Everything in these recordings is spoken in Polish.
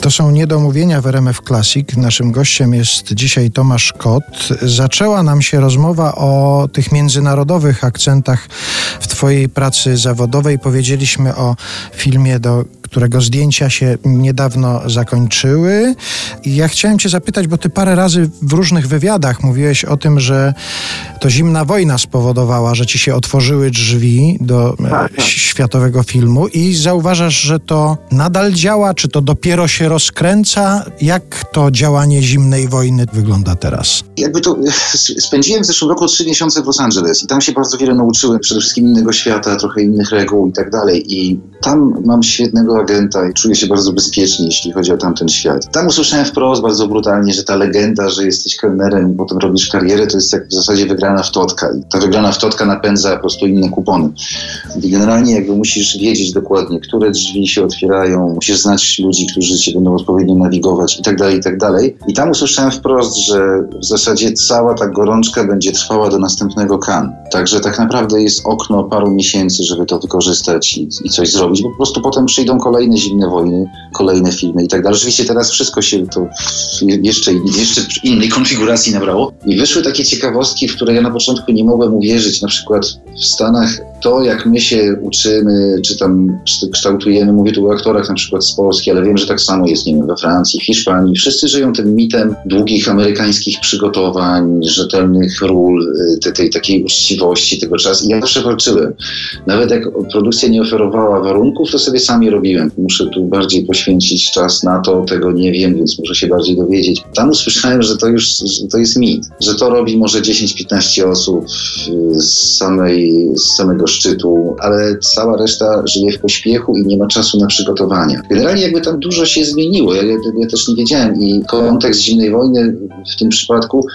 To są niedomówienia w RMF Classic. Naszym gościem jest dzisiaj Tomasz Kot. Zaczęła nam się rozmowa o tych międzynarodowych akcentach w Twojej pracy zawodowej. Powiedzieliśmy o filmie, do którego zdjęcia się niedawno zakończyły. I ja chciałem Cię zapytać, bo Ty parę razy w różnych wywiadach mówiłeś o tym, że to zimna wojna spowodowała, że Ci się otworzyły drzwi do Tak, tak. światowego filmu i zauważasz, że to nadal działa, czy to dopiero się rozkręca? Jak to działanie zimnej wojny wygląda teraz? Jakby to spędziłem w zeszłym roku trzy miesiące w Los Angeles i tam się bardzo wiele nauczyłem, przede wszystkim innego świata, trochę innych reguł i tak dalej. I tam mam świetnego agenta i czuję się bardzo bezpiecznie, jeśli chodzi o tamten świat. Tam usłyszałem wprost bardzo brutalnie, że ta legenda, że jesteś kelnerem i potem robisz karierę, to jest jak w zasadzie wygrana w totka. I ta wygrana w totka napędza po prostu inne kupony. I generalnie jakby musisz wiedzieć dokładnie, które drzwi się otwierają, musisz znać ludzi, którzy cię będą odpowiednio nawigować i tak dalej, i tak dalej. I tam usłyszałem wprost, że w zasadzie cała ta gorączka będzie trwała do następnego kan. Także tak naprawdę jest okno paru miesięcy, żeby to wykorzystać i, i coś zrobić, po prostu potem przyjdą kolejne zimne wojny, kolejne filmy i tak dalej. Oczywiście teraz wszystko się to jeszcze, jeszcze innej konfiguracji nabrało i wyszły takie ciekawostki, w które ja na początku nie mogłem uwierzyć. Na przykład w Stanach to, jak my się uczymy, czy tam kształtujemy, mówię tu o aktorach na przykład z Polski, ale wiem, że tak samo jest, nie wiem, we Francji, w Hiszpanii. Wszyscy żyją tym mitem długich amerykańskich przygotowań, rzetelnych ról, y, tej, tej takiej uczciwości tego czasu. I ja zawsze walczyłem. Nawet jak produkcja nie oferowała warunków, to sobie sami robiłem. Muszę tu bardziej poświęcić czas na to, tego nie wiem, więc muszę się bardziej dowiedzieć. Tam usłyszałem, że to już to jest mit, że to robi może 10-15 osób y, z, samej, z samego szczytu, ale cała reszta żyje w pośpiechu i nie ma czasu na przygotowania. Generalnie jakby tam dużo się zmieniło. Ja, ja, ja też nie wiedziałem i kontekst zimnej wojny w tym przypadku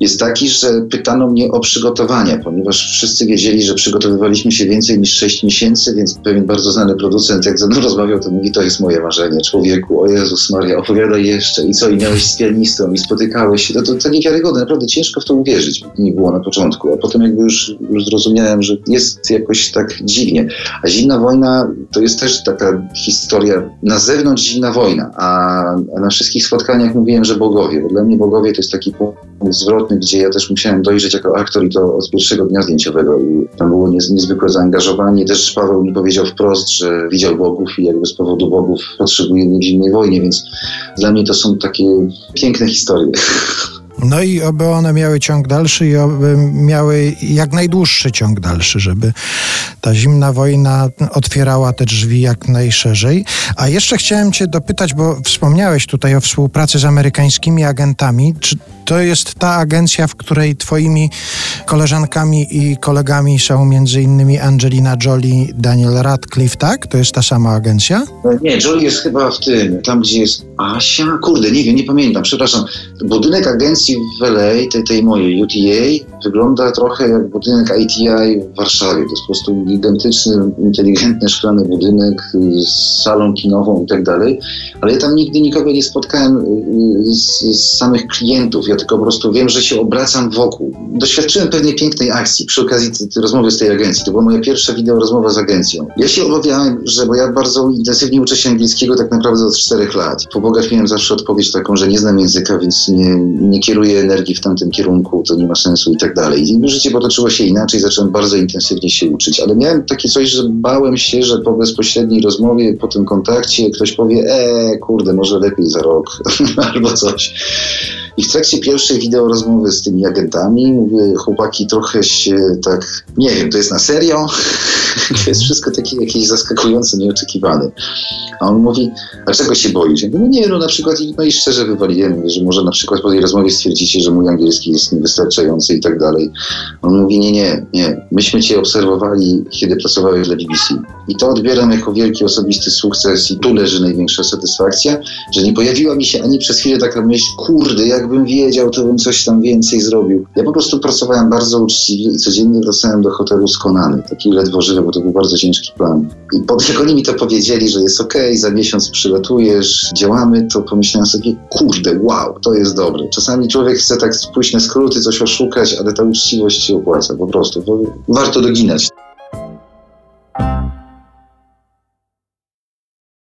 jest taki, że pytano mnie o przygotowania, ponieważ wszyscy wiedzieli, że przygotowywaliśmy się więcej niż 6 miesięcy, więc pewien bardzo znany producent, jak ze mną rozmawiał, to mówi, to jest moje marzenie, człowieku, o Jezus Maria, opowiadaj jeszcze. I co, i miałeś z pianistą i spotykałeś się, to, to, to niewiarygodne, naprawdę ciężko w to uwierzyć, mi było na początku, a potem jakby już, już zrozumiałem, że jest jakoś tak dziwnie. A zimna wojna to jest też taka historia, na zewnątrz zimna wojna, a, na wszystkich spotkaniach mówiłem, że bogowie, bo dla mnie bogowie to jest taki zwrotny, gdzie ja też musiałem dojrzeć jako aktor i to od pierwszego dnia zdjęciowego i tam było niez, niezwykłe zaangażowanie. Też Paweł mi powiedział wprost, że widział bogów i jakby z powodu bogów potrzebuje mnie w zimnej wojnie, więc dla mnie to są takie piękne historie. No i oby one miały ciąg dalszy i oby miały jak najdłuższy ciąg dalszy, żeby ta zimna wojna otwierała te drzwi jak najszerzej. A jeszcze chciałem Cię dopytać, bo wspomniałeś tutaj o współpracy z amerykańskimi agentami. Czy to jest ta agencja, w której Twoimi koleżankami i kolegami są między innymi Angelina Jolie, Daniel Radcliffe, tak? To jest ta sama agencja? Nie, Jolie jest chyba w tym, tam gdzie jest Asia, kurde, nie wiem, nie pamiętam, przepraszam. Budynek agencji w LA, tej, tej mojej UTA, wygląda trochę jak budynek ITI w Warszawie. To jest po prostu gigantyczny, inteligentny, szklany budynek z salą kinową i tak dalej. Ale ja tam nigdy nikogo nie spotkałem y, z, z samych klientów. Ja tylko po prostu wiem, że się obracam wokół. Doświadczyłem pewnej pięknej akcji przy okazji tej, tej rozmowy z tej agencji. To była moja pierwsza wideo rozmowa z agencją. Ja się obawiałem, że, bo ja bardzo intensywnie uczę się angielskiego tak naprawdę od czterech lat. Po bogach miałem zawsze odpowiedź taką, że nie znam języka, więc nie, nie kieruję energii w tamtym kierunku, to nie ma sensu i tak dalej. I życie potoczyło się inaczej, zacząłem bardzo intensywnie się uczyć, ale miałem takie coś, że bałem się, że po bezpośredniej rozmowie, po tym kontakcie ktoś powie, e, kurde, może lepiej za rok, albo coś. I w trakcie pierwszej wideo rozmowy z tymi agentami mówię, chłopaki, trochę się tak, nie wiem, to jest na serio? to jest wszystko takie jakieś zaskakujące, nieoczekiwane. A on mówi, a czego się boisz? Ja mówię, no nie, no na przykład, no i szczerze wywaliłem, że może na przykład po tej rozmowie stwierdzicie, że mój angielski jest niewystarczający i tak dalej. On mówi, nie, nie, nie, myśmy cię obserwowali, kiedy pracowałeś dla BBC. I to odbieram jako wielki osobisty sukces i tu leży największa satysfakcja, że nie pojawiła mi się ani przez chwilę taka myśl, kurde, jakbym wiedział, to bym coś tam więcej zrobił. Ja po prostu pracowałem bardzo uczciwie i codziennie wracałem do hotelu skonany, taki ledwo żywy, bo to był bardzo ciężki plan. I po, jak oni mi to powiedzieli, że jest okej, okay, za miesiąc przylatujesz, działamy, to pomyślałem sobie, kurde, wow, to jest dobre. Czasami człowiek chce tak pójść na skróty, coś oszukać, ale ta uczciwość się opłaca po prostu. Warto doginać.